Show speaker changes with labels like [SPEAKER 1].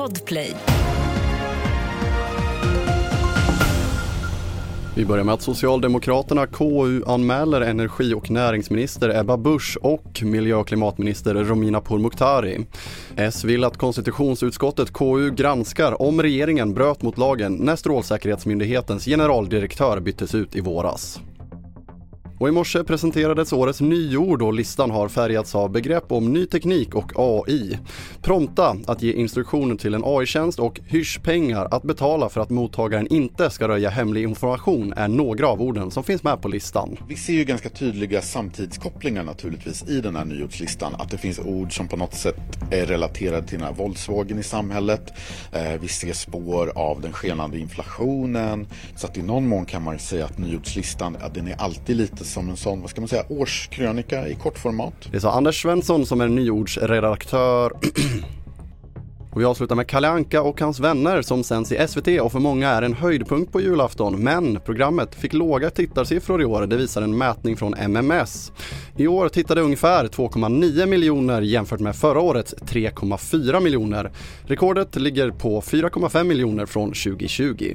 [SPEAKER 1] Podplay.
[SPEAKER 2] Vi börjar med att Socialdemokraterna KU-anmäler energi och näringsminister Ebba Busch och miljö och klimatminister Romina Pourmokhtari. S vill att konstitutionsutskottet KU granskar om regeringen bröt mot lagen när Strålsäkerhetsmyndighetens generaldirektör byttes ut i våras. Och i morse presenterades årets nyord och listan har färgats av begrepp om ny teknik och AI. Prompta att ge instruktioner till en AI-tjänst och hysch-pengar att betala för att mottagaren inte ska röja hemlig information är några av orden som finns med på listan.
[SPEAKER 3] Vi ser ju ganska tydliga samtidskopplingar naturligtvis i den här nyordslistan. Att det finns ord som på något sätt är relaterade till den här våldsvågen i samhället. Eh, vi ser spår av den skenande inflationen. Så att i någon mån kan man säga att nyordslistan, den är alltid lite som en sån, vad ska man säga, årskrönika i kortformat.
[SPEAKER 2] Det sa Anders Svensson som är nyordsredaktör Och vi avslutar med Kalle Anka och hans vänner som sänds i SVT och för många är en höjdpunkt på julafton. Men programmet fick låga tittarsiffror i år, det visar en mätning från MMS. I år tittade ungefär 2,9 miljoner jämfört med förra årets 3,4 miljoner. Rekordet ligger på 4,5 miljoner från 2020.